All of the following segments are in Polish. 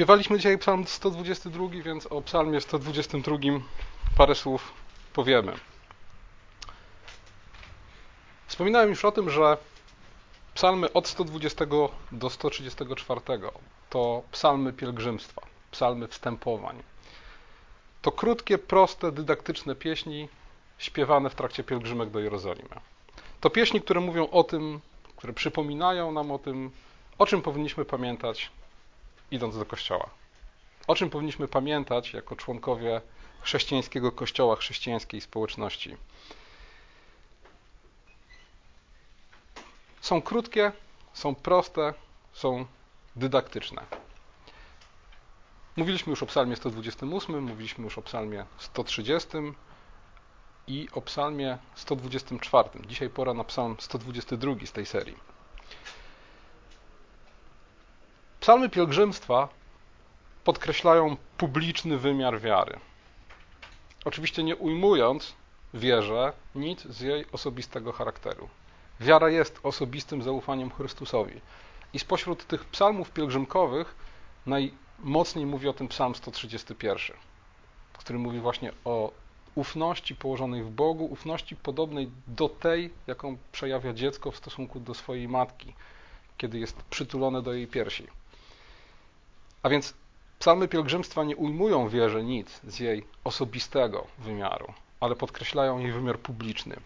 Śpiewaliśmy dzisiaj psalm 122, więc o psalmie 122 parę słów powiemy. Wspominałem już o tym, że psalmy od 120 do 134 to psalmy pielgrzymstwa, psalmy wstępowań. To krótkie, proste, dydaktyczne pieśni śpiewane w trakcie pielgrzymek do Jerozolimy. To pieśni, które mówią o tym, które przypominają nam o tym, o czym powinniśmy pamiętać idąc do kościoła. O czym powinniśmy pamiętać jako członkowie chrześcijańskiego kościoła, chrześcijańskiej społeczności. Są krótkie, są proste, są dydaktyczne. Mówiliśmy już o psalmie 128, mówiliśmy już o psalmie 130 i o psalmie 124. Dzisiaj pora na psalm 122 z tej serii. Psalmy pielgrzymstwa podkreślają publiczny wymiar wiary. Oczywiście nie ujmując wierze nic z jej osobistego charakteru. Wiara jest osobistym zaufaniem Chrystusowi. I spośród tych psalmów pielgrzymkowych najmocniej mówi o tym psalm 131, który mówi właśnie o ufności położonej w Bogu, ufności podobnej do tej, jaką przejawia dziecko w stosunku do swojej matki, kiedy jest przytulone do jej piersi. A więc psalmy pielgrzymstwa nie ujmują wierze nic z jej osobistego wymiaru, ale podkreślają jej wymiar publiczny.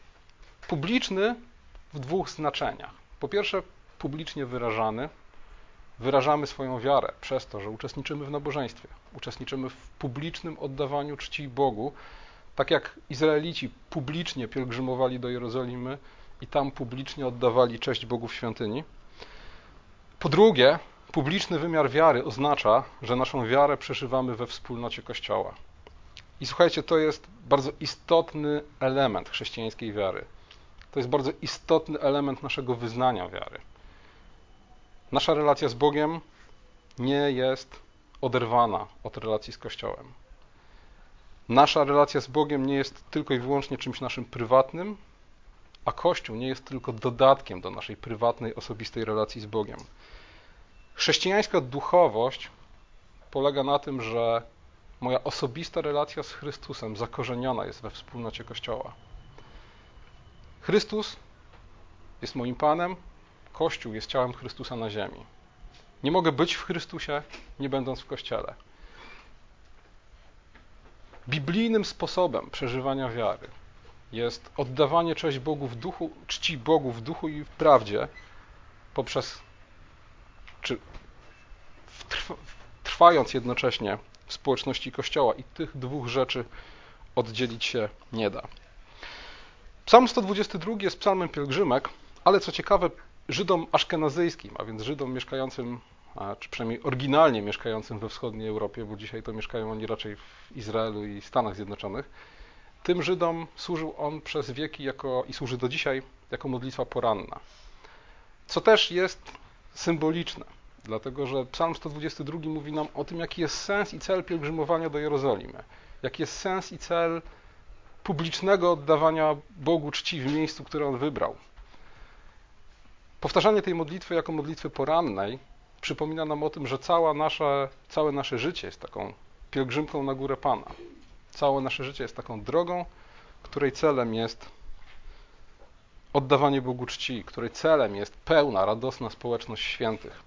Publiczny w dwóch znaczeniach. Po pierwsze, publicznie wyrażany. Wyrażamy swoją wiarę przez to, że uczestniczymy w nabożeństwie, uczestniczymy w publicznym oddawaniu czci Bogu, tak jak Izraelici publicznie pielgrzymowali do Jerozolimy i tam publicznie oddawali cześć Bogu w świątyni. Po drugie, Publiczny wymiar wiary oznacza, że naszą wiarę przeżywamy we wspólnocie Kościoła. I słuchajcie, to jest bardzo istotny element chrześcijańskiej wiary. To jest bardzo istotny element naszego wyznania wiary. Nasza relacja z Bogiem nie jest oderwana od relacji z Kościołem. Nasza relacja z Bogiem nie jest tylko i wyłącznie czymś naszym prywatnym, a Kościół nie jest tylko dodatkiem do naszej prywatnej, osobistej relacji z Bogiem. Chrześcijańska duchowość polega na tym, że moja osobista relacja z Chrystusem zakorzeniona jest we wspólnocie Kościoła. Chrystus jest moim Panem, Kościół jest ciałem Chrystusa na ziemi. Nie mogę być w Chrystusie, nie będąc w Kościele. Biblijnym sposobem przeżywania wiary jest oddawanie cześć Bogu w duchu, czci Bogu w duchu i w prawdzie poprzez czy trwając jednocześnie w społeczności Kościoła i tych dwóch rzeczy oddzielić się nie da. Psalm 122 jest psalmem pielgrzymek, ale co ciekawe, Żydom aszkenazyjskim, a więc Żydom mieszkającym, czy przynajmniej oryginalnie mieszkającym we wschodniej Europie, bo dzisiaj to mieszkają oni raczej w Izraelu i Stanach Zjednoczonych, tym Żydom służył on przez wieki jako, i służy do dzisiaj jako modlitwa poranna. Co też jest symboliczne, dlatego że Psalm 122 mówi nam o tym, jaki jest sens i cel pielgrzymowania do Jerozolimy, jaki jest sens i cel publicznego oddawania Bogu czci w miejscu, które On wybrał. Powtarzanie tej modlitwy jako modlitwy porannej przypomina nam o tym, że cała nasze, całe nasze życie jest taką pielgrzymką na górę Pana. Całe nasze życie jest taką drogą, której celem jest oddawanie Bogu czci, której celem jest pełna, radosna społeczność świętych.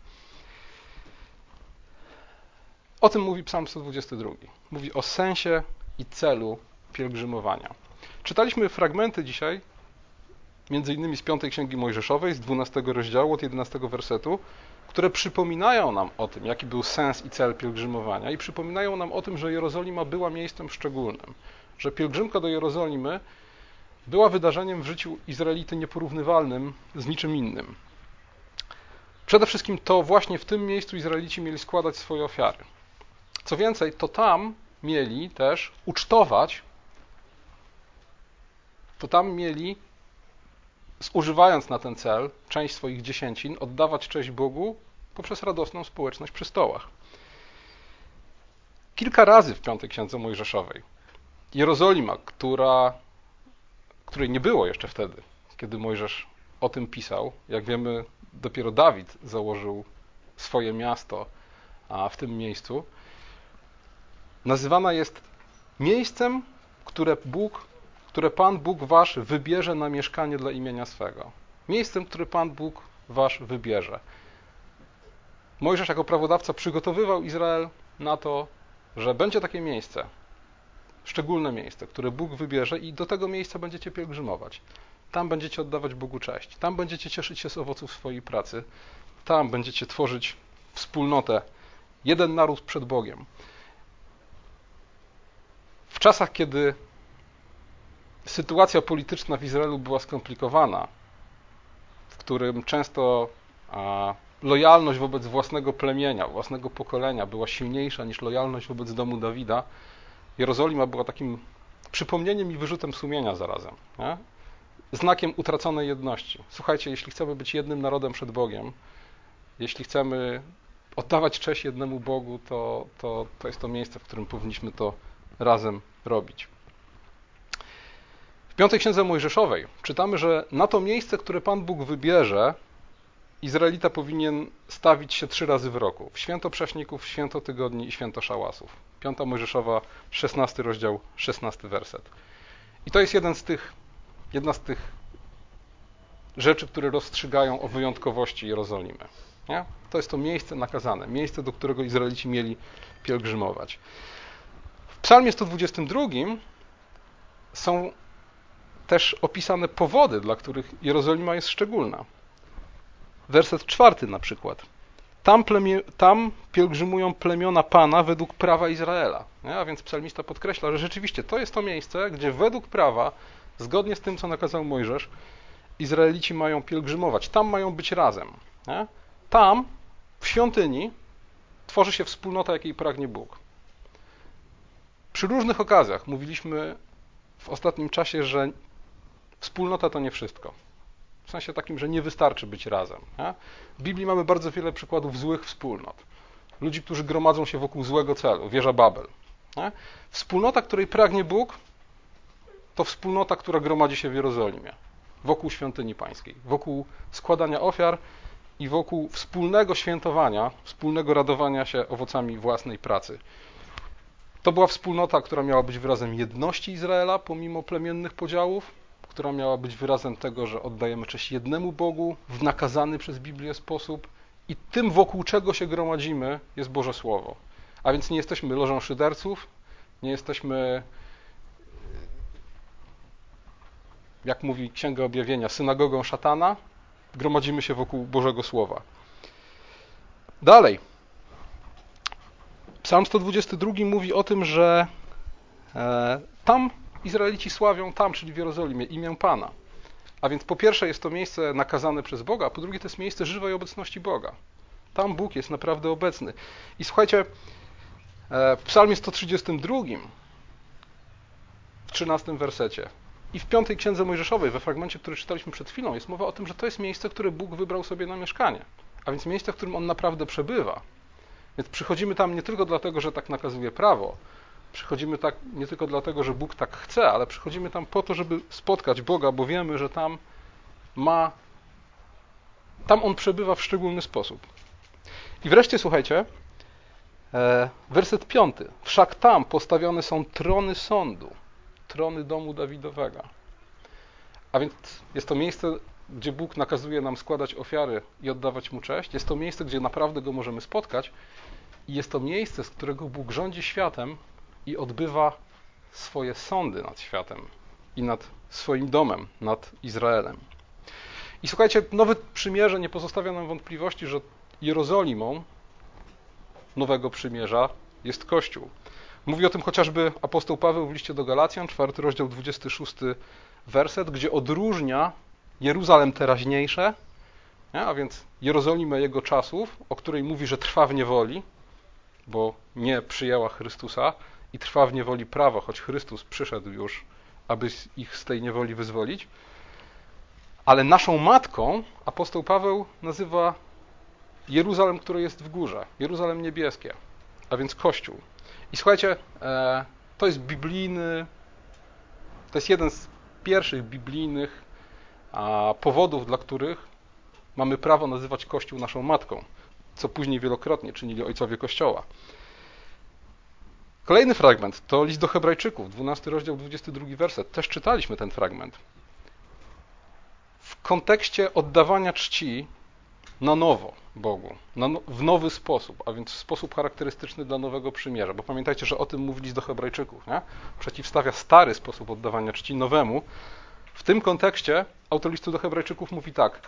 O tym mówi Psalm 122. Mówi o sensie i celu pielgrzymowania. Czytaliśmy fragmenty dzisiaj, między innymi z piątej Księgi Mojżeszowej, z 12 rozdziału, od 11 wersetu, które przypominają nam o tym, jaki był sens i cel pielgrzymowania i przypominają nam o tym, że Jerozolima była miejscem szczególnym, że pielgrzymka do Jerozolimy była wydarzeniem w życiu Izraelity nieporównywalnym z niczym innym. Przede wszystkim to właśnie w tym miejscu Izraelici mieli składać swoje ofiary. Co więcej, to tam mieli też ucztować, to tam mieli, zużywając na ten cel część swoich dziesięcin, oddawać cześć Bogu poprzez radosną społeczność przy stołach. Kilka razy w Piątej Księdze Mojżeszowej Jerozolima, która której nie było jeszcze wtedy, kiedy Mojżesz o tym pisał. Jak wiemy, dopiero Dawid założył swoje miasto w tym miejscu, nazywana jest miejscem, które Bóg, które Pan Bóg wasz wybierze na mieszkanie dla imienia swego. Miejscem, które Pan Bóg wasz wybierze. Mojżesz jako prawodawca przygotowywał Izrael na to, że będzie takie miejsce, szczególne miejsce, które Bóg wybierze i do tego miejsca będziecie pielgrzymować. Tam będziecie oddawać Bogu cześć. Tam będziecie cieszyć się z owoców swojej pracy. Tam będziecie tworzyć wspólnotę, jeden naród przed Bogiem. W czasach, kiedy sytuacja polityczna w Izraelu była skomplikowana, w którym często lojalność wobec własnego plemienia, własnego pokolenia była silniejsza niż lojalność wobec domu Dawida, Jerozolima była takim przypomnieniem i wyrzutem sumienia zarazem. Nie? Znakiem utraconej jedności. Słuchajcie, jeśli chcemy być jednym narodem przed Bogiem, jeśli chcemy oddawać cześć jednemu Bogu, to, to, to jest to miejsce, w którym powinniśmy to razem robić. W piątej księdze Mojżeszowej czytamy, że na to miejsce, które Pan Bóg wybierze, Izraelita powinien stawić się trzy razy w roku. W święto prześników, w święto tygodni i święto szałasów. Piąta Mojżeszowa, 16 rozdział, 16 werset. I to jest jeden z tych, jedna z tych rzeczy, które rozstrzygają o wyjątkowości Jerozolimy. Nie? To jest to miejsce nakazane, miejsce, do którego Izraelici mieli pielgrzymować. W Psalmie 122 są też opisane powody, dla których Jerozolima jest szczególna. Werset czwarty na przykład. Tam, tam pielgrzymują plemiona Pana według prawa Izraela. Nie? A więc psalmista podkreśla, że rzeczywiście to jest to miejsce, gdzie według prawa, zgodnie z tym, co nakazał Mojżesz, Izraelici mają pielgrzymować. Tam mają być razem. Nie? Tam, w świątyni, tworzy się wspólnota, jakiej pragnie Bóg. Przy różnych okazjach mówiliśmy w ostatnim czasie, że wspólnota to nie wszystko. W sensie takim, że nie wystarczy być razem. Nie? W Biblii mamy bardzo wiele przykładów złych wspólnot. Ludzi, którzy gromadzą się wokół złego celu, wieża Babel. Nie? Wspólnota, której pragnie Bóg, to wspólnota, która gromadzi się w Jerozolimie, wokół świątyni pańskiej, wokół składania ofiar i wokół wspólnego świętowania, wspólnego radowania się owocami własnej pracy. To była wspólnota, która miała być wyrazem jedności Izraela pomimo plemiennych podziałów, która miała być wyrazem tego, że oddajemy cześć jednemu Bogu w nakazany przez Biblię sposób i tym, wokół czego się gromadzimy, jest Boże Słowo. A więc nie jesteśmy lożą szyderców, nie jesteśmy, jak mówi Księga Objawienia, synagogą szatana, gromadzimy się wokół Bożego Słowa. Dalej. Psalm 122 mówi o tym, że e, tam Izraelici sławią tam, czyli w Jerozolimie, imię Pana. A więc po pierwsze jest to miejsce nakazane przez Boga, a po drugie to jest miejsce żywej obecności Boga. Tam Bóg jest naprawdę obecny. I słuchajcie, e, w Psalmie 132, w 13 wersecie i w piątej księdze Mojżeszowej, we fragmencie, który czytaliśmy przed chwilą, jest mowa o tym, że to jest miejsce, które Bóg wybrał sobie na mieszkanie. A więc miejsce, w którym On naprawdę przebywa. Więc przychodzimy tam nie tylko dlatego, że tak nakazuje prawo, Przychodzimy tak nie tylko dlatego, że Bóg tak chce, ale przychodzimy tam po to, żeby spotkać Boga, bo wiemy, że tam ma, tam On przebywa w szczególny sposób. I wreszcie słuchajcie, e, werset piąty. Wszak tam postawione są trony sądu, trony domu Dawidowego. A więc jest to miejsce, gdzie Bóg nakazuje nam składać ofiary i oddawać Mu cześć. Jest to miejsce, gdzie naprawdę Go możemy spotkać. I jest to miejsce, z którego Bóg rządzi światem i odbywa swoje sądy nad światem i nad swoim domem, nad Izraelem. I słuchajcie, nowe przymierze nie pozostawia nam wątpliwości, że Jerozolimą nowego przymierza jest Kościół. Mówi o tym chociażby apostoł Paweł w liście do Galacjan, 4 rozdział 26 werset, gdzie odróżnia Jeruzalem teraźniejsze, nie? a więc Jerozolimę jego czasów, o której mówi, że trwa w niewoli, bo nie przyjęła Chrystusa, i trwa w niewoli prawa, choć Chrystus przyszedł już, aby ich z tej niewoli wyzwolić. Ale naszą matką apostoł Paweł nazywa Jeruzalem, które jest w górze, Jeruzalem niebieskie, a więc Kościół. I słuchajcie, e, to jest biblijny, to jest jeden z pierwszych biblijnych powodów, dla których mamy prawo nazywać Kościół naszą matką. co później wielokrotnie czynili ojcowie Kościoła. Kolejny fragment to list do Hebrajczyków, 12 rozdział, 22 werset. Też czytaliśmy ten fragment. W kontekście oddawania czci na nowo Bogu, na no, w nowy sposób, a więc w sposób charakterystyczny dla nowego przymierza. Bo pamiętajcie, że o tym mówi list do Hebrajczyków. Nie? Przeciwstawia stary sposób oddawania czci nowemu. W tym kontekście autor listu do Hebrajczyków mówi tak.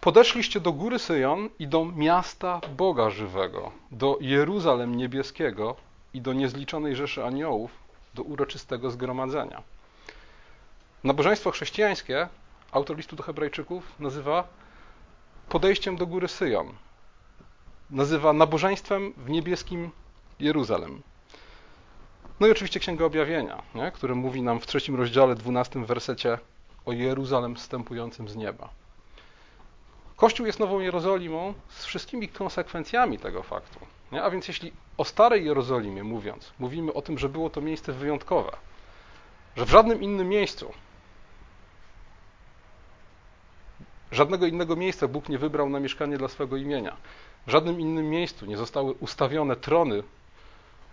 Podeszliście do góry Syjon i do miasta Boga żywego, do Jeruzalem niebieskiego i do niezliczonej rzeszy aniołów, do uroczystego zgromadzenia. Nabożeństwo chrześcijańskie autor listu do Hebrajczyków nazywa podejściem do góry Syjon. Nazywa nabożeństwem w niebieskim Jeruzalem. No i oczywiście Księga Objawienia, nie? który mówi nam w trzecim rozdziale, dwunastym wersecie o Jeruzalem wstępującym z nieba. Kościół jest Nową Jerozolimą z wszystkimi konsekwencjami tego faktu. Nie? A więc jeśli o Starej Jerozolimie mówiąc, mówimy o tym, że było to miejsce wyjątkowe, że w żadnym innym miejscu, żadnego innego miejsca Bóg nie wybrał na mieszkanie dla swego imienia. W żadnym innym miejscu nie zostały ustawione trony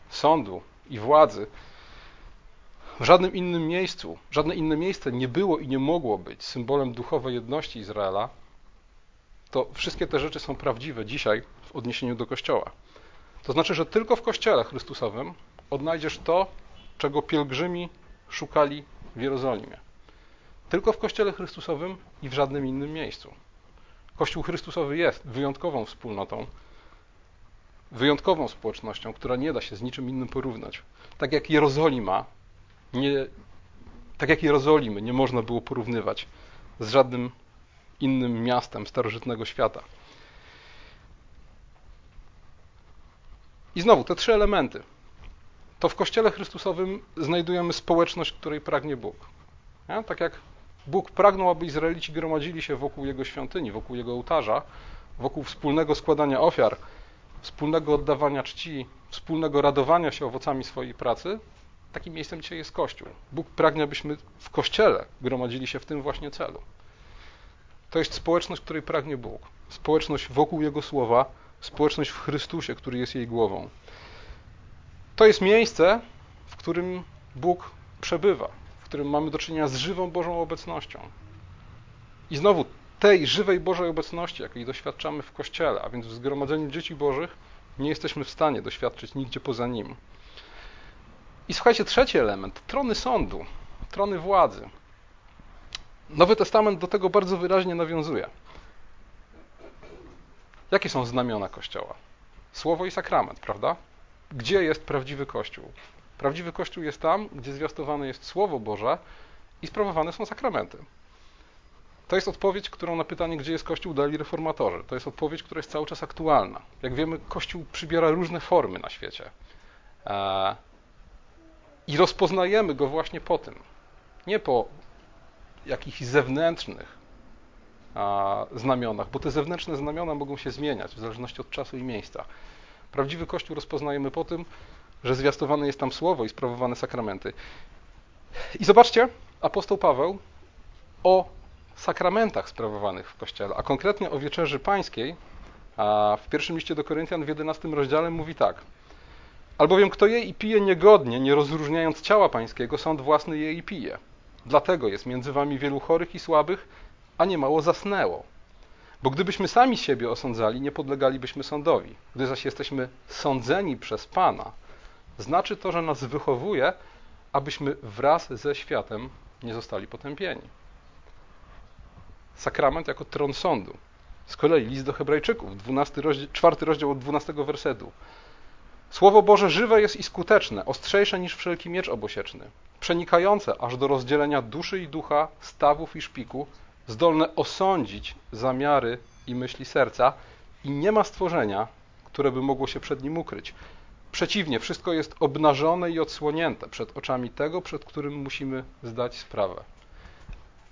sądu i władzy. W żadnym innym miejscu, żadne inne miejsce nie było i nie mogło być symbolem duchowej jedności Izraela, to wszystkie te rzeczy są prawdziwe dzisiaj w odniesieniu do Kościoła. To znaczy, że tylko w Kościele Chrystusowym odnajdziesz to, czego pielgrzymi szukali w Jerozolimie. Tylko w Kościele Chrystusowym i w żadnym innym miejscu. Kościół Chrystusowy jest wyjątkową wspólnotą, wyjątkową społecznością, która nie da się z niczym innym porównać. Tak jak Jerozolima, nie, tak jak Jerozolimy nie można było porównywać z żadnym innym miastem starożytnego świata. I znowu te trzy elementy. To w Kościele Chrystusowym znajdujemy społeczność, której pragnie Bóg. Nie? Tak jak Bóg pragnął, aby Izraelici gromadzili się wokół Jego świątyni, wokół Jego ołtarza, wokół wspólnego składania ofiar, wspólnego oddawania czci, wspólnego radowania się owocami swojej pracy, takim miejscem dzisiaj jest Kościół. Bóg pragnie, abyśmy w Kościele gromadzili się w tym właśnie celu. To jest społeczność, której pragnie Bóg. Społeczność wokół Jego słowa, społeczność w Chrystusie, który jest jej głową. To jest miejsce, w którym Bóg przebywa, w którym mamy do czynienia z żywą Bożą obecnością. I znowu tej żywej Bożej obecności, jakiej doświadczamy w Kościele, a więc w zgromadzeniu dzieci Bożych, nie jesteśmy w stanie doświadczyć nigdzie poza nim. I słuchajcie, trzeci element trony sądu, trony władzy. Nowy Testament do tego bardzo wyraźnie nawiązuje. Jakie są znamiona Kościoła? Słowo i sakrament, prawda? Gdzie jest prawdziwy Kościół? Prawdziwy Kościół jest tam, gdzie zwiastowane jest Słowo Boże i sprawowane są sakramenty. To jest odpowiedź, którą na pytanie, gdzie jest Kościół, dali reformatorzy. To jest odpowiedź, która jest cały czas aktualna. Jak wiemy, Kościół przybiera różne formy na świecie. E, I rozpoznajemy go właśnie po tym. Nie po jakichś zewnętrznych znamionach, bo te zewnętrzne znamiona mogą się zmieniać w zależności od czasu i miejsca. Prawdziwy Kościół rozpoznajemy po tym, że zwiastowane jest tam słowo i sprawowane sakramenty. I zobaczcie, apostoł Paweł o sakramentach sprawowanych w Kościele, a konkretnie o wieczerzy pańskiej, w pierwszym liście do Koryntian w 11 rozdziale mówi tak. Albowiem kto je i pije niegodnie, nie rozróżniając ciała pańskiego, sąd własny je i pije. Dlatego jest między wami wielu chorych i słabych, a niemało zasnęło. Bo gdybyśmy sami siebie osądzali, nie podlegalibyśmy sądowi. Gdy zaś jesteśmy sądzeni przez Pana, znaczy to, że nas wychowuje, abyśmy wraz ze światem nie zostali potępieni. Sakrament jako tron sądu. Z kolei list do Hebrajczyków, 12 rozdział, 4 rozdział od 12 wersetu. Słowo Boże żywe jest i skuteczne, ostrzejsze niż wszelki miecz obosieczny, przenikające aż do rozdzielenia duszy i ducha, stawów i szpiku, zdolne osądzić zamiary i myśli serca i nie ma stworzenia, które by mogło się przed nim ukryć. Przeciwnie, wszystko jest obnażone i odsłonięte przed oczami tego, przed którym musimy zdać sprawę.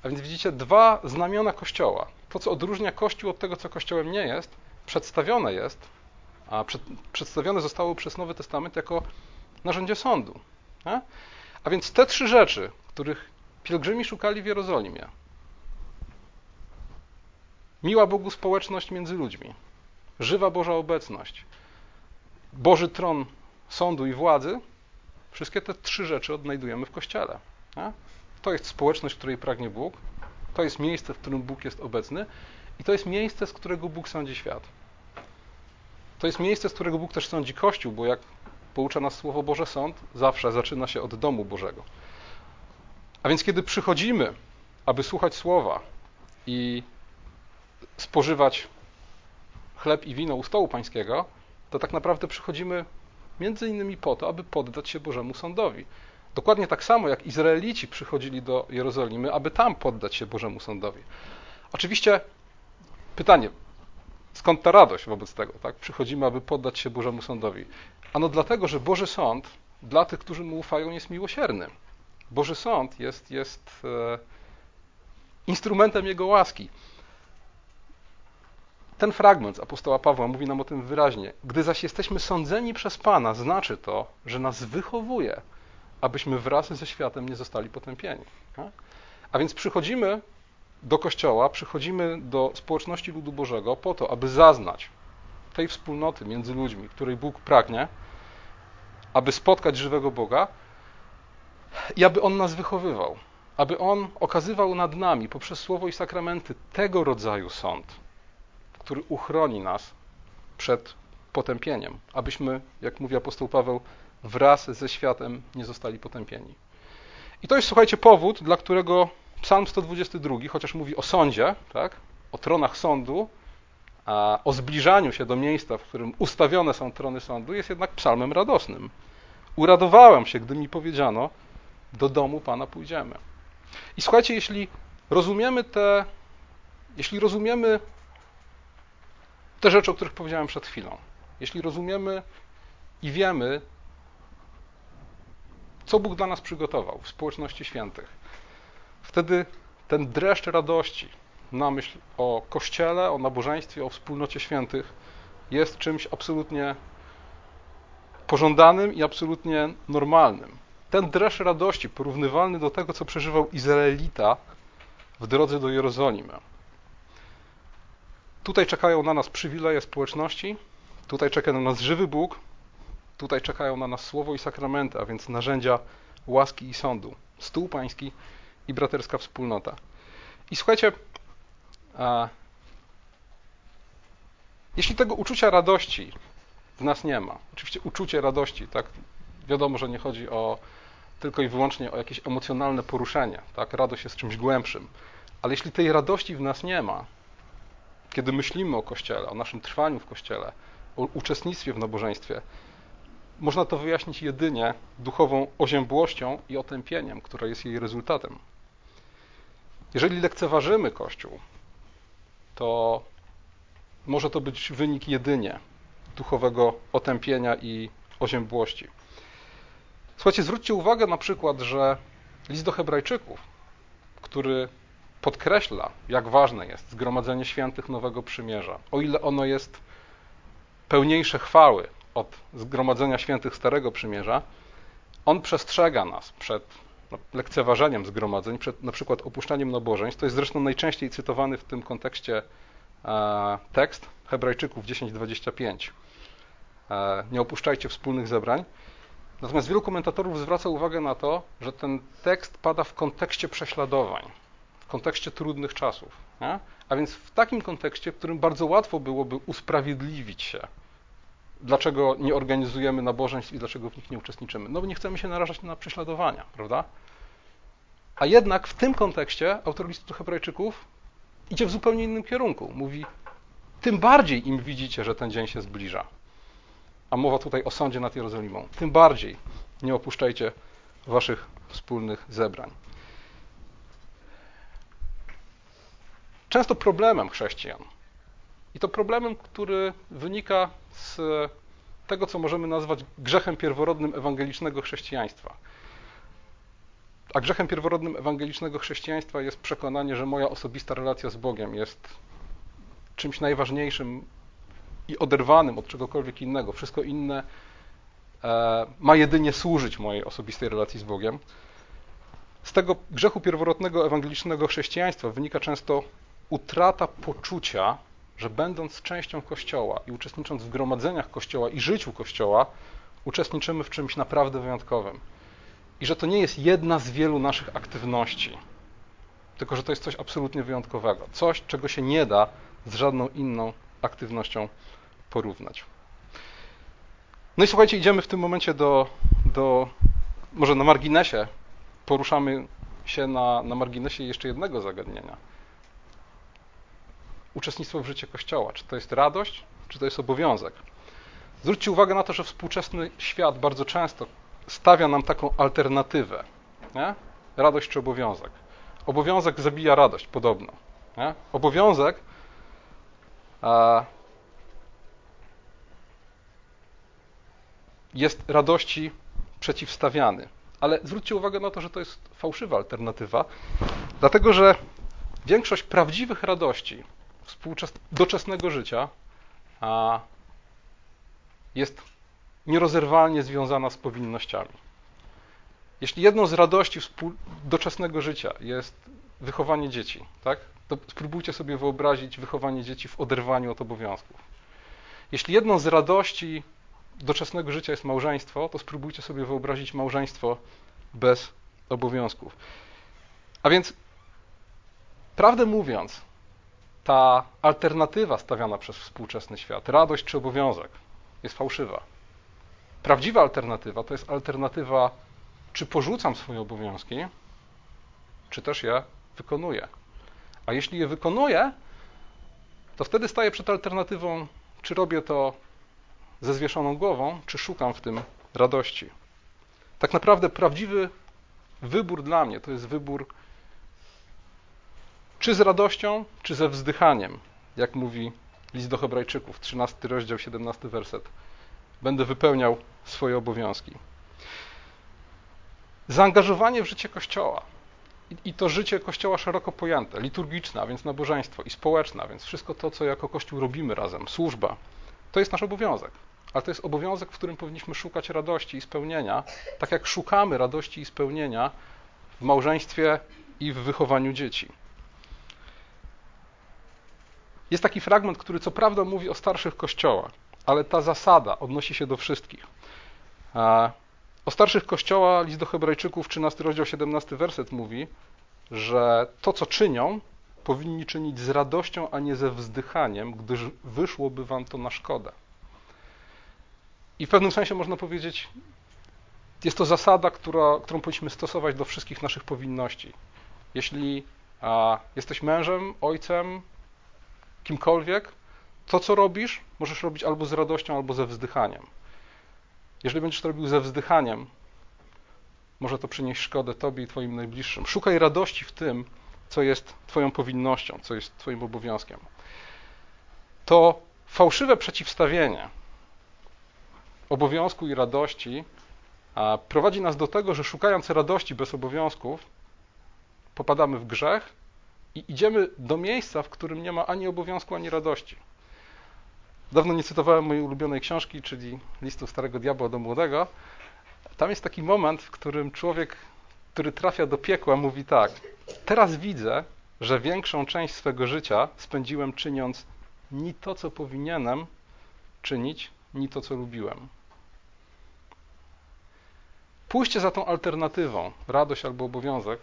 A więc widzicie dwa znamiona Kościoła. To, co odróżnia Kościół od tego, co Kościołem nie jest, przedstawione jest, a przed, przedstawione zostało przez Nowy Testament jako narzędzie sądu. A więc te trzy rzeczy, których pielgrzymi szukali w Jerozolimie, miła Bogu społeczność między ludźmi, żywa Boża obecność, Boży tron sądu i władzy, wszystkie te trzy rzeczy odnajdujemy w Kościele. Nie? To jest społeczność, której pragnie Bóg, to jest miejsce, w którym Bóg jest obecny i to jest miejsce, z którego Bóg sądzi świat. To jest miejsce, z którego Bóg też sądzi Kościół, bo jak poucza nas Słowo Boże, sąd zawsze zaczyna się od domu Bożego. A więc kiedy przychodzimy, aby słuchać Słowa i spożywać chleb i wino u stołu pańskiego, to tak naprawdę przychodzimy między innymi po to, aby poddać się Bożemu sądowi. Dokładnie tak samo jak Izraelici przychodzili do Jerozolimy, aby tam poddać się Bożemu sądowi. Oczywiście pytanie, skąd ta radość wobec tego? Tak? Przychodzimy, aby poddać się Bożemu sądowi. Ano dlatego, że Boży sąd dla tych, którzy mu ufają, jest miłosierny. Boży sąd jest, jest e, instrumentem Jego łaski. Ten fragment apostoła Pawła mówi nam o tym wyraźnie. Gdy zaś jesteśmy sądzeni przez Pana, znaczy to, że nas wychowuje, abyśmy wraz ze światem nie zostali potępieni. A więc przychodzimy do Kościoła, przychodzimy do społeczności ludu Bożego po to, aby zaznać tej wspólnoty między ludźmi, której Bóg pragnie, aby spotkać żywego Boga i aby On nas wychowywał, aby On okazywał nad nami poprzez słowo i sakramenty tego rodzaju sąd, który uchroni nas przed potępieniem, abyśmy, jak mówi apostoł Paweł, wraz ze światem nie zostali potępieni. I to jest, słuchajcie, powód, dla którego Psalm 122, chociaż mówi o sądzie, tak, o tronach sądu, a o zbliżaniu się do miejsca, w którym ustawione są trony sądu, jest jednak psalmem radosnym. Uradowałem się, gdy mi powiedziano, do domu Pana pójdziemy. I słuchajcie, jeśli rozumiemy te, jeśli rozumiemy te rzeczy, o których powiedziałem przed chwilą, jeśli rozumiemy i wiemy, co Bóg dla nas przygotował w społeczności świętych, wtedy ten dreszcz radości na myśl o Kościele, o nabożeństwie, o wspólnocie świętych jest czymś absolutnie pożądanym i absolutnie normalnym. Ten dreszcz radości porównywalny do tego, co przeżywał Izraelita w drodze do Jerozolimy. Tutaj czekają na nas przywileje społeczności, tutaj czeka na nas żywy Bóg, tutaj czekają na nas słowo i sakramenty, a więc narzędzia łaski i sądu, stół pański i braterska wspólnota. I słuchajcie, a, jeśli tego uczucia radości w nas nie ma, oczywiście uczucie radości, tak, wiadomo, że nie chodzi o tylko i wyłącznie o jakieś emocjonalne poruszenie, tak, radość jest czymś głębszym, ale jeśli tej radości w nas nie ma, kiedy myślimy o Kościele, o naszym trwaniu w Kościele, o uczestnictwie w nabożeństwie, można to wyjaśnić jedynie duchową oziębłością i otępieniem, które jest jej rezultatem. Jeżeli lekceważymy Kościół, to może to być wynik jedynie duchowego otępienia i oziębłości. Słuchajcie, zwróćcie uwagę na przykład, że list do Hebrajczyków, który podkreśla, jak ważne jest zgromadzenie świętych Nowego Przymierza, o ile ono jest pełniejsze chwały od zgromadzenia świętych Starego Przymierza, on przestrzega nas przed no, lekceważeniem zgromadzeń, przed na przykład opuszczaniem nabożeństw. To jest zresztą najczęściej cytowany w tym kontekście e, tekst Hebrajczyków 10:25. E, nie opuszczajcie wspólnych zebrań. Natomiast wielu komentatorów zwraca uwagę na to, że ten tekst pada w kontekście prześladowań, kontekście trudnych czasów. Nie? A więc w takim kontekście, w którym bardzo łatwo byłoby usprawiedliwić się, dlaczego nie organizujemy nabożeństw i dlaczego w nich nie uczestniczymy. No bo nie chcemy się narażać na prześladowania, prawda? A jednak w tym kontekście autor listu Hebrajczyków idzie w zupełnie innym kierunku. Mówi, tym bardziej im widzicie, że ten dzień się zbliża a mowa tutaj o sądzie nad Jerozolimą, tym bardziej nie opuszczajcie waszych wspólnych zebrań. Często problemem chrześcijan, i to problemem, który wynika z tego, co możemy nazwać grzechem pierworodnym ewangelicznego chrześcijaństwa. A grzechem pierworodnym ewangelicznego chrześcijaństwa jest przekonanie, że moja osobista relacja z Bogiem jest czymś najważniejszym i oderwanym od czegokolwiek innego. Wszystko inne e, ma jedynie służyć mojej osobistej relacji z Bogiem. Z tego grzechu pierworodnego ewangelicznego chrześcijaństwa wynika często utrata poczucia, że będąc częścią Kościoła i uczestnicząc w gromadzeniach Kościoła i życiu Kościoła, uczestniczymy w czymś naprawdę wyjątkowym. I że to nie jest jedna z wielu naszych aktywności, tylko że to jest coś absolutnie wyjątkowego. Coś, czego się nie da z żadną inną aktywnością porównać. No i słuchajcie, idziemy w tym momencie do, do może na marginesie, poruszamy się na, na marginesie jeszcze jednego zagadnienia. Uczestnictwo w życiu Kościoła. Czy to jest radość, czy to jest obowiązek? Zwróćcie uwagę na to, że współczesny świat bardzo często stawia nam taką alternatywę. Nie? Radość czy obowiązek. Obowiązek zabija radość, podobno. Nie? Obowiązek a, jest radości przeciwstawiany. Ale zwróćcie uwagę na to, że to jest fałszywa alternatywa, dlatego że większość prawdziwych radości doczesnego życia a, jest nierozerwalnie związana z powinnościami. Jeśli jedną z radości doczesnego życia jest wychowanie dzieci, tak, to spróbujcie sobie wyobrazić wychowanie dzieci w oderwaniu od obowiązków. Jeśli jedną z radości doczesnego życia jest małżeństwo, to spróbujcie sobie wyobrazić małżeństwo bez obowiązków. A więc, prawdę mówiąc, ta alternatywa stawiana przez współczesny świat, radość czy obowiązek, jest fałszywa. Prawdziwa alternatywa to jest alternatywa, czy porzucam swoje obowiązki, czy też je wykonuję. A jeśli je wykonuję, to wtedy staję przed alternatywą, czy robię to ze zwieszoną głową, czy szukam w tym radości. Tak naprawdę prawdziwy wybór dla mnie to jest wybór czy z radością, czy ze wzdychaniem, jak mówi list do Hebrajczyków, 13 rozdział, 17 werset. Będę wypełniał swoje obowiązki. Zaangażowanie w życie Kościoła i to życie Kościoła szeroko pojęte, liturgiczne, a więc nabożeństwo i społeczne, a więc wszystko to, co jako Kościół robimy razem, służba, to jest nasz obowiązek. Ale to jest obowiązek, w którym powinniśmy szukać radości i spełnienia, tak jak szukamy radości i spełnienia w małżeństwie i w wychowaniu dzieci. Jest taki fragment, który co prawda mówi o starszych kościołach, ale ta zasada odnosi się do wszystkich. O starszych kościołach list do Hebrajczyków, 13 rozdział, 17 werset mówi, że to, co czynią, powinni czynić z radością, a nie ze wzdychaniem, gdyż wyszłoby wam to na szkodę. I w pewnym sensie można powiedzieć, jest to zasada, która, którą powinniśmy stosować do wszystkich naszych powinności. Jeśli a, jesteś mężem, ojcem, kimkolwiek, to co robisz, możesz robić albo z radością, albo ze wzdychaniem. Jeżeli będziesz to robił ze wzdychaniem, może to przynieść szkodę Tobie i Twoim najbliższym. Szukaj radości w tym, co jest Twoją powinnością, co jest Twoim obowiązkiem. To fałszywe przeciwstawienie obowiązku i radości prowadzi nas do tego, że szukając radości bez obowiązków, popadamy w grzech i idziemy do miejsca, w którym nie ma ani obowiązku, ani radości. Dawno nie cytowałem mojej ulubionej książki, czyli listu Starego Diabła do Młodego. Tam jest taki moment, w którym człowiek, który trafia do piekła, mówi tak: Teraz widzę, że większą część swego życia spędziłem czyniąc ni to, co powinienem czynić, ni to, co lubiłem. Pójście za tą alternatywą, radość albo obowiązek,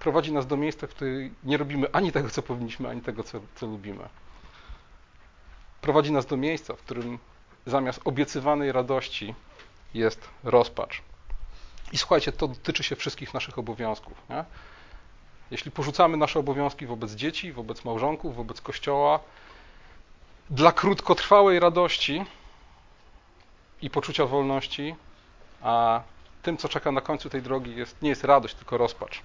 prowadzi nas do miejsca, w którym nie robimy ani tego, co powinniśmy, ani tego, co, co lubimy. Prowadzi nas do miejsca, w którym zamiast obiecywanej radości jest rozpacz. I słuchajcie, to dotyczy się wszystkich naszych obowiązków. Nie? Jeśli porzucamy nasze obowiązki wobec dzieci, wobec małżonków, wobec kościoła, dla krótkotrwałej radości i poczucia wolności, a tym, co czeka na końcu tej drogi, jest, nie jest radość, tylko rozpacz.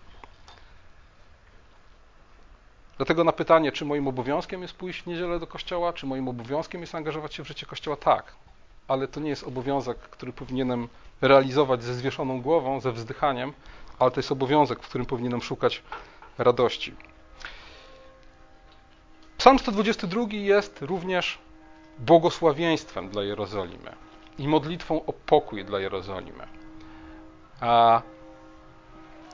Dlatego na pytanie, czy moim obowiązkiem jest pójść w niedzielę do kościoła, czy moim obowiązkiem jest angażować się w życie kościoła, tak. Ale to nie jest obowiązek, który powinienem realizować ze zwieszoną głową, ze wzdychaniem, ale to jest obowiązek, w którym powinienem szukać radości. Psalm 122 jest również błogosławieństwem dla Jerozolimy i modlitwą o pokój dla Jerozolimy. A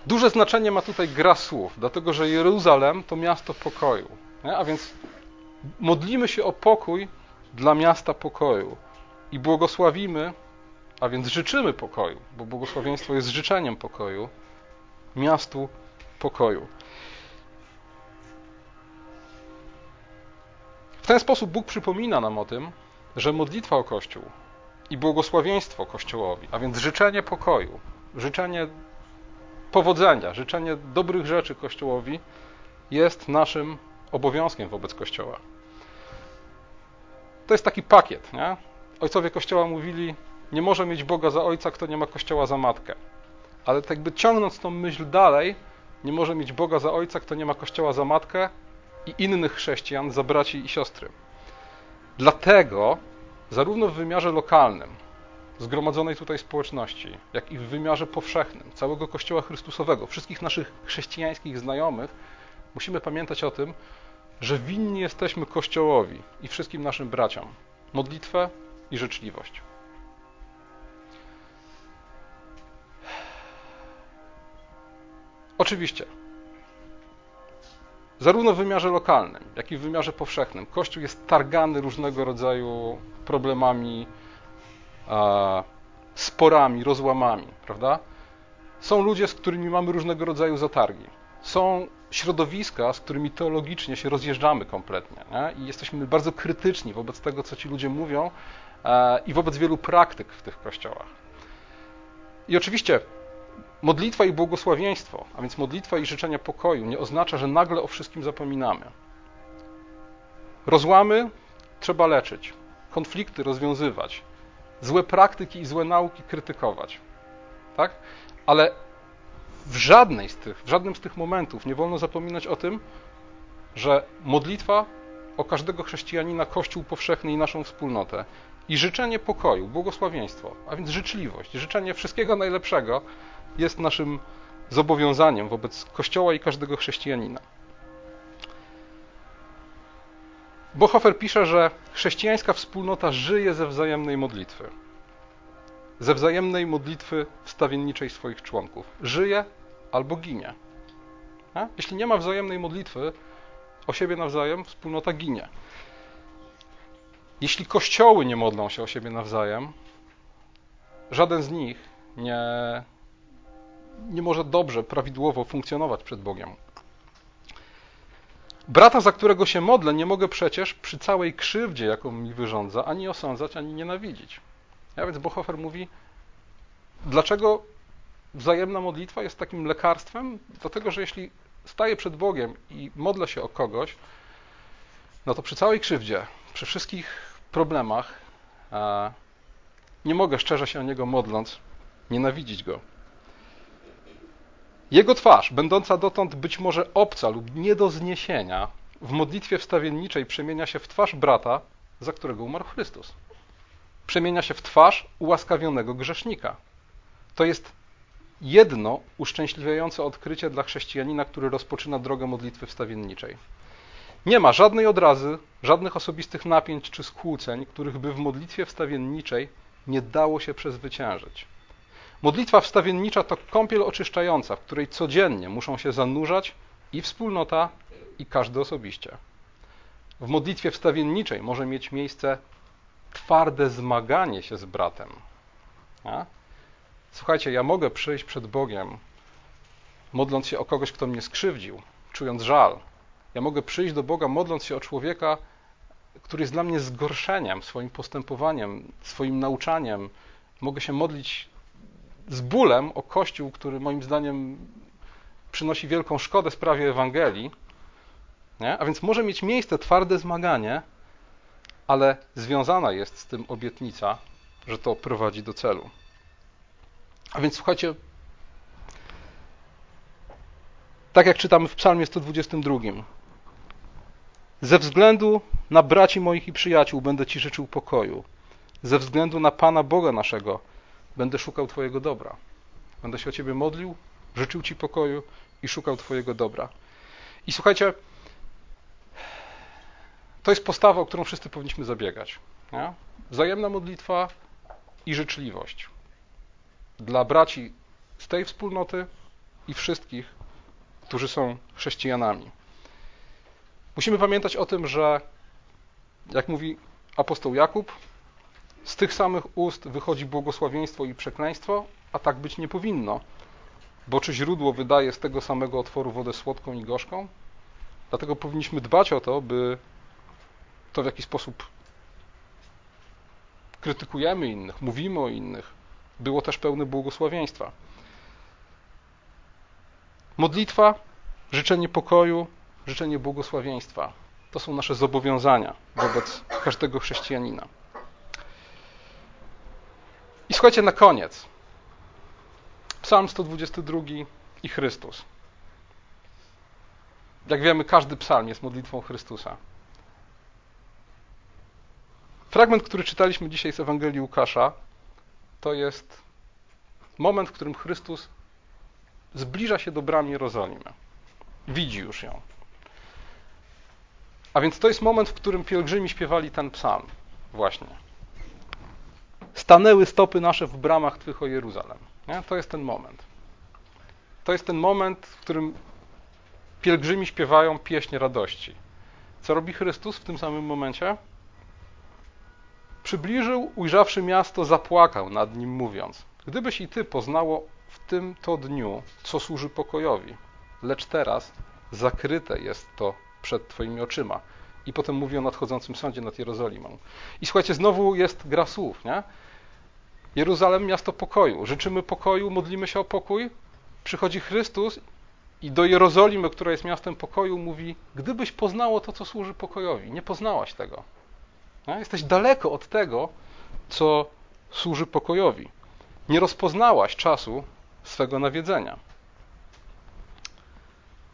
duże znaczenie ma tutaj gra słów, dlatego że Jeruzalem to miasto pokoju. Nie? A więc Modlimy się o pokój dla miasta pokoju i błogosławimy, a więc życzymy pokoju, bo błogosławieństwo jest życzeniem pokoju, miastu pokoju. W ten sposób Bóg przypomina nam o tym, że modlitwa o Kościół i błogosławieństwo Kościołowi, a więc życzenie pokoju, życzenie powodzenia, życzenie dobrych rzeczy Kościołowi jest naszym obowiązkiem wobec Kościoła. To jest taki pakiet. Nie? Ojcowie Kościoła mówili, nie może mieć Boga za ojca, kto nie ma Kościoła za matkę. Ale tak jakby ciągnąc tą myśl dalej, nie może mieć Boga za ojca, kto nie ma Kościoła za matkę i innych chrześcijan za braci i siostry. Dlatego zarówno w wymiarze lokalnym, zgromadzonej tutaj społeczności, jak i w wymiarze powszechnym, całego Kościoła Chrystusowego, wszystkich naszych chrześcijańskich znajomych, musimy pamiętać o tym, że winni jesteśmy Kościołowi i wszystkim naszym braciom modlitwę i życzliwość. Oczywiście, zarówno w wymiarze lokalnym, jak i w wymiarze powszechnym, Kościół jest targany różnego rodzaju problemami, sporami, rozłamami, prawda? Są ludzie, z którymi mamy różnego rodzaju zatargi. Są środowiska, z którymi teologicznie się rozjeżdżamy kompletnie nie? i jesteśmy bardzo krytyczni wobec tego, co ci ludzie mówią e, i wobec wielu praktyk w tych kościołach. I oczywiście modlitwa i błogosławieństwo, a więc modlitwa i życzenie pokoju, nie oznacza, że nagle o wszystkim zapominamy. Rozłamy trzeba leczyć, konflikty rozwiązywać, złe praktyki i złe nauki krytykować. Tak? Ale w żadnej z tych, w żadnym z tych momentów nie wolno zapominać o tym, że modlitwa o każdego chrześcijanina, Kościół powszechny i naszą wspólnotę i życzenie pokoju, błogosławieństwo, a więc życzliwość, życzenie wszystkiego najlepszego jest naszym zobowiązaniem wobec Kościoła i każdego chrześcijanina. Bohofer pisze, że chrześcijańska wspólnota żyje ze wzajemnej modlitwy. Ze wzajemnej modlitwy wstawienniczej swoich członków. Żyje albo ginie. A? Jeśli nie ma wzajemnej modlitwy o siebie nawzajem, wspólnota ginie. Jeśli kościoły nie modlą się o siebie nawzajem, żaden z nich nie, nie może dobrze, prawidłowo funkcjonować przed Bogiem. Brata, za którego się modlę, nie mogę przecież przy całej krzywdzie, jaką mi wyrządza, ani osądzać, ani nienawidzić. Ja więc Bohofer mówi, dlaczego wzajemna modlitwa jest takim lekarstwem? Dlatego, że jeśli staję przed Bogiem i modlę się o kogoś, no to przy całej krzywdzie, przy wszystkich problemach, nie mogę szczerze się o niego modląc, nienawidzić go. Jego twarz, będąca dotąd być może obca lub nie do zniesienia, w modlitwie wstawienniczej przemienia się w twarz brata, za którego umarł Chrystus. Przemienia się w twarz ułaskawionego grzesznika. To jest jedno uszczęśliwiające odkrycie dla chrześcijanina, który rozpoczyna drogę modlitwy wstawienniczej. Nie ma żadnej odrazy, żadnych osobistych napięć czy skłóceń, których by w modlitwie wstawienniczej nie dało się przezwyciężyć. Modlitwa wstawiennicza to kąpiel oczyszczająca, w której codziennie muszą się zanurzać i wspólnota, i każdy osobiście. W modlitwie wstawienniczej może mieć miejsce twarde zmaganie się z bratem. A? Słuchajcie, ja mogę przyjść przed Bogiem, modląc się o kogoś, kto mnie skrzywdził, czując żal. Ja mogę przyjść do Boga, modląc się o człowieka, który jest dla mnie zgorszeniem swoim postępowaniem, swoim nauczaniem. Mogę się modlić z bólem o Kościół, który moim zdaniem przynosi wielką szkodę sprawie Ewangelii. Nie? A więc może mieć miejsce twarde zmaganie, ale związana jest z tym obietnica, że to prowadzi do celu. A więc słuchajcie, tak jak czytamy w Psalmie 122. Ze względu na braci moich i przyjaciół będę Ci życzył pokoju. Ze względu na Pana Boga naszego będę szukał Twojego dobra. Będę się o Ciebie modlił, życzył Ci pokoju i szukał Twojego dobra. I słuchajcie, to jest postawa, o którą wszyscy powinniśmy zabiegać. Nie? Wzajemna modlitwa i życzliwość dla braci z tej wspólnoty i wszystkich, którzy są chrześcijanami. Musimy pamiętać o tym, że Jak mówi apostoł Jakub, z tych samych ust wychodzi błogosławieństwo i przekleństwo, a tak być nie powinno. Bo czy źródło wydaje z tego samego otworu wodę słodką i gorzką? Dlatego powinniśmy dbać o to, by to w jaki sposób krytykujemy innych, mówimy o innych, było też pełne błogosławieństwa. Modlitwa, życzenie pokoju, życzenie błogosławieństwa to są nasze zobowiązania wobec każdego chrześcijanina. I słuchajcie, na koniec. Psalm 122 i Chrystus. Jak wiemy, każdy psalm jest modlitwą Chrystusa. Fragment, który czytaliśmy dzisiaj z Ewangelii Łukasza, to jest moment, w którym Chrystus zbliża się do bram Jerozolimy. Widzi już ją. A więc to jest moment, w którym pielgrzymi śpiewali ten psalm. Właśnie. Stanęły stopy nasze w bramach Twych o Jeruzalem. Nie? To jest ten moment. To jest ten moment, w którym pielgrzymi śpiewają pieśń radości. Co robi Chrystus w tym samym momencie? Przybliżył, ujrzawszy miasto, zapłakał nad nim, mówiąc: Gdybyś i ty poznało w tym to dniu, co służy pokojowi, lecz teraz zakryte jest to przed Twoimi oczyma. I potem mówi o nadchodzącym sądzie nad Jerozolimą. I słuchajcie, znowu jest gra słów, nie? Jeruzalem, miasto pokoju. Życzymy pokoju, modlimy się o pokój. Przychodzi Chrystus i do Jerozolimy, która jest miastem pokoju, mówi: Gdybyś poznało to, co służy pokojowi, nie poznałaś tego. Nie? Jesteś daleko od tego, co służy pokojowi. Nie rozpoznałaś czasu swego nawiedzenia.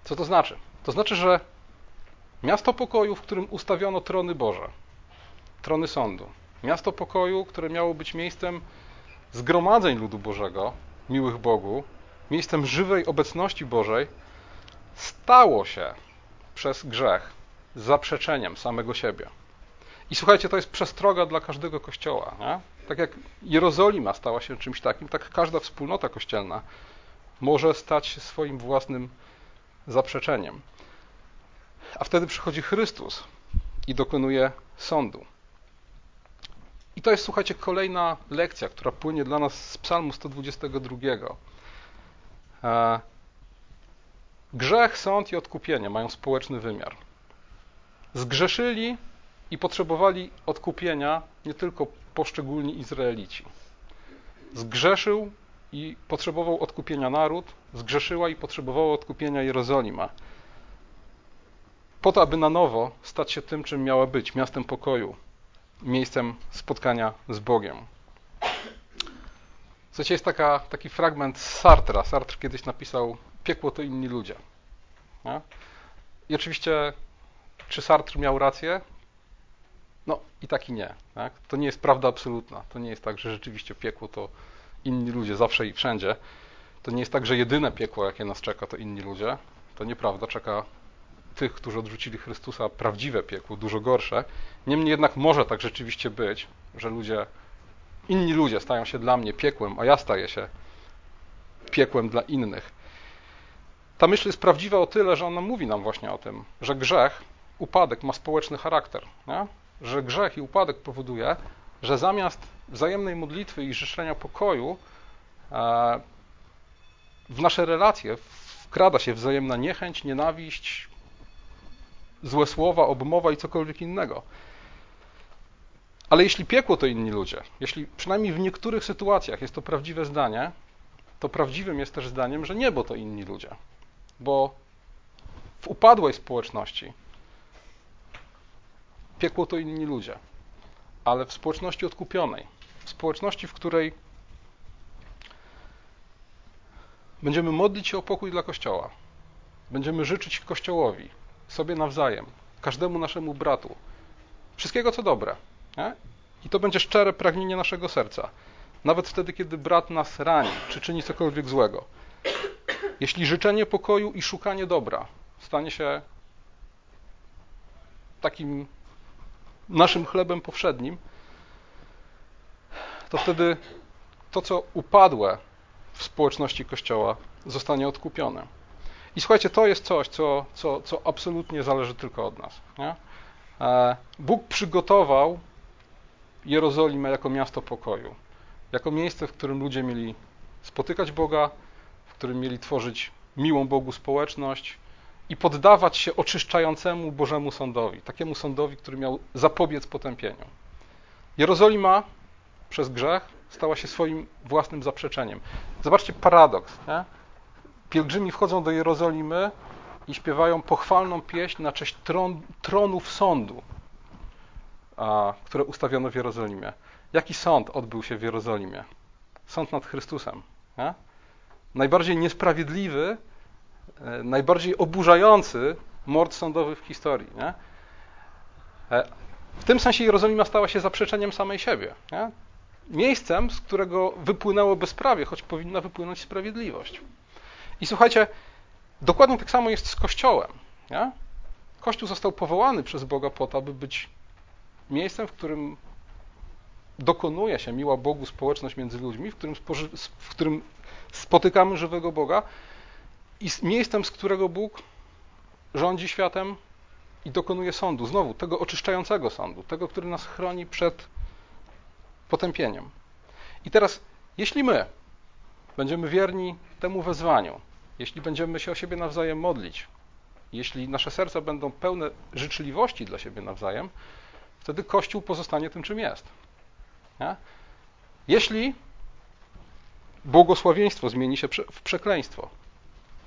Co to znaczy? To znaczy, że Miasto pokoju, w którym ustawiono trony Boże, trony sądu. Miasto pokoju, które miało być miejscem zgromadzeń ludu Bożego, miłych Bogu, miejscem żywej obecności Bożej, stało się przez grzech zaprzeczeniem samego siebie. I słuchajcie, to jest przestroga dla każdego kościoła. Nie? Tak jak Jerozolima stała się czymś takim, tak każda wspólnota kościelna może stać się swoim własnym zaprzeczeniem. A wtedy przychodzi Chrystus i dokonuje sądu. I to jest, słuchajcie, kolejna lekcja, która płynie dla nas z Psalmu 122. E, grzech, sąd i odkupienie mają społeczny wymiar. Zgrzeszyli i potrzebowali odkupienia nie tylko poszczególni Izraelici. Zgrzeszył i potrzebował odkupienia naród, zgrzeszyła i potrzebowała odkupienia Jerozolima po to, aby na nowo stać się tym, czym miała być miastem pokoju, miejscem spotkania z Bogiem. Słuchajcie, jest taka, taki fragment z Sartra. Sartre kiedyś napisał: Piekło to inni ludzie. Nie? I oczywiście, czy Sartre miał rację? No i tak i nie. Tak? To nie jest prawda absolutna. To nie jest tak, że rzeczywiście piekło to inni ludzie zawsze i wszędzie. To nie jest tak, że jedyne piekło, jakie nas czeka, to inni ludzie. To nieprawda. Czeka tych, którzy odrzucili Chrystusa, prawdziwe piekło, dużo gorsze. Niemniej jednak może tak rzeczywiście być, że ludzie, inni ludzie stają się dla mnie piekłem, a ja staję się piekłem dla innych. Ta myśl jest prawdziwa o tyle, że ona mówi nam właśnie o tym, że grzech, upadek ma społeczny charakter. Nie? Że grzech i upadek powoduje, że zamiast wzajemnej modlitwy i życzenia pokoju e, w nasze relacje wkrada się wzajemna niechęć, nienawiść, złe słowa, obmowa i cokolwiek innego. Ale jeśli piekło to inni ludzie, jeśli przynajmniej w niektórych sytuacjach jest to prawdziwe zdanie, to prawdziwym jest też zdaniem, że niebo to inni ludzie. Bo w upadłej społeczności piekło to inni ludzie, ale w społeczności odkupionej, w społeczności, w której będziemy modlić się o pokój dla Kościoła, będziemy życzyć Kościołowi, sobie nawzajem, każdemu naszemu bratu, wszystkiego co dobre. Nie? I to będzie szczere pragnienie naszego serca. Nawet wtedy, kiedy brat nas rani, czy czyni cokolwiek złego. Jeśli życzenie pokoju i szukanie dobra stanie się takim naszym chlebem powszednim, to wtedy to, co upadłe w społeczności Kościoła, zostanie odkupione. I słuchajcie, to jest coś, co, co, co absolutnie zależy tylko od nas. Nie? E, Bóg przygotował Jerozolimę jako miasto pokoju, jako miejsce, w którym ludzie mieli spotykać Boga, w którym mieli tworzyć miłą Bogu społeczność i poddawać się oczyszczającemu Bożemu sądowi, takiemu sądowi, który miał zapobiec potępieniu. Jerozolima przez grzech stała się swoim własnym zaprzeczeniem. Zobaczcie paradoks. Nie? Pielgrzymi wchodzą do Jerozolimy i śpiewają pochwalną pieśń na cześć tron, tronów sądu, a, które ustawiono w Jerozolimie. Jaki sąd odbył się w Jerozolimie? Sąd nad Chrystusem. Nie? Najbardziej niesprawiedliwy, e, najbardziej oburzający mord sądowy w historii. Nie? E, w tym sensie Jerozolima stała się zaprzeczeniem samej siebie. Nie? Miejscem, z którego wypłynęło bezprawie, choć powinna wypłynąć sprawiedliwość. I słuchajcie, dokładnie tak samo jest z Kościołem. Nie? Kościół został powołany przez Boga po to, aby być miejscem, w którym dokonuje się miła Bogu społeczność między ludźmi, w którym, w którym spotykamy żywego Boga i miejscem, z którego Bóg rządzi światem i dokonuje sądu, znowu tego oczyszczającego sądu, tego, który nas chroni przed potępieniem. I teraz, jeśli my będziemy wierni temu wezwaniu, jeśli będziemy się o siebie nawzajem modlić, jeśli nasze serca będą pełne życzliwości dla siebie nawzajem, wtedy Kościół pozostanie tym, czym jest. Nie? Jeśli błogosławieństwo zmieni się w przekleństwo,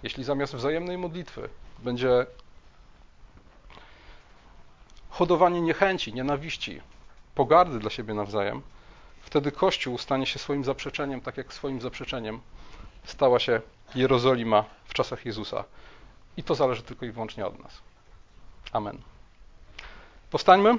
jeśli zamiast wzajemnej modlitwy będzie hodowanie niechęci, nienawiści, pogardy dla siebie nawzajem, wtedy Kościół stanie się swoim zaprzeczeniem, tak jak swoim zaprzeczeniem stała się Jerozolima w czasach Jezusa. I to zależy tylko i wyłącznie od nas. Amen. Powstańmy.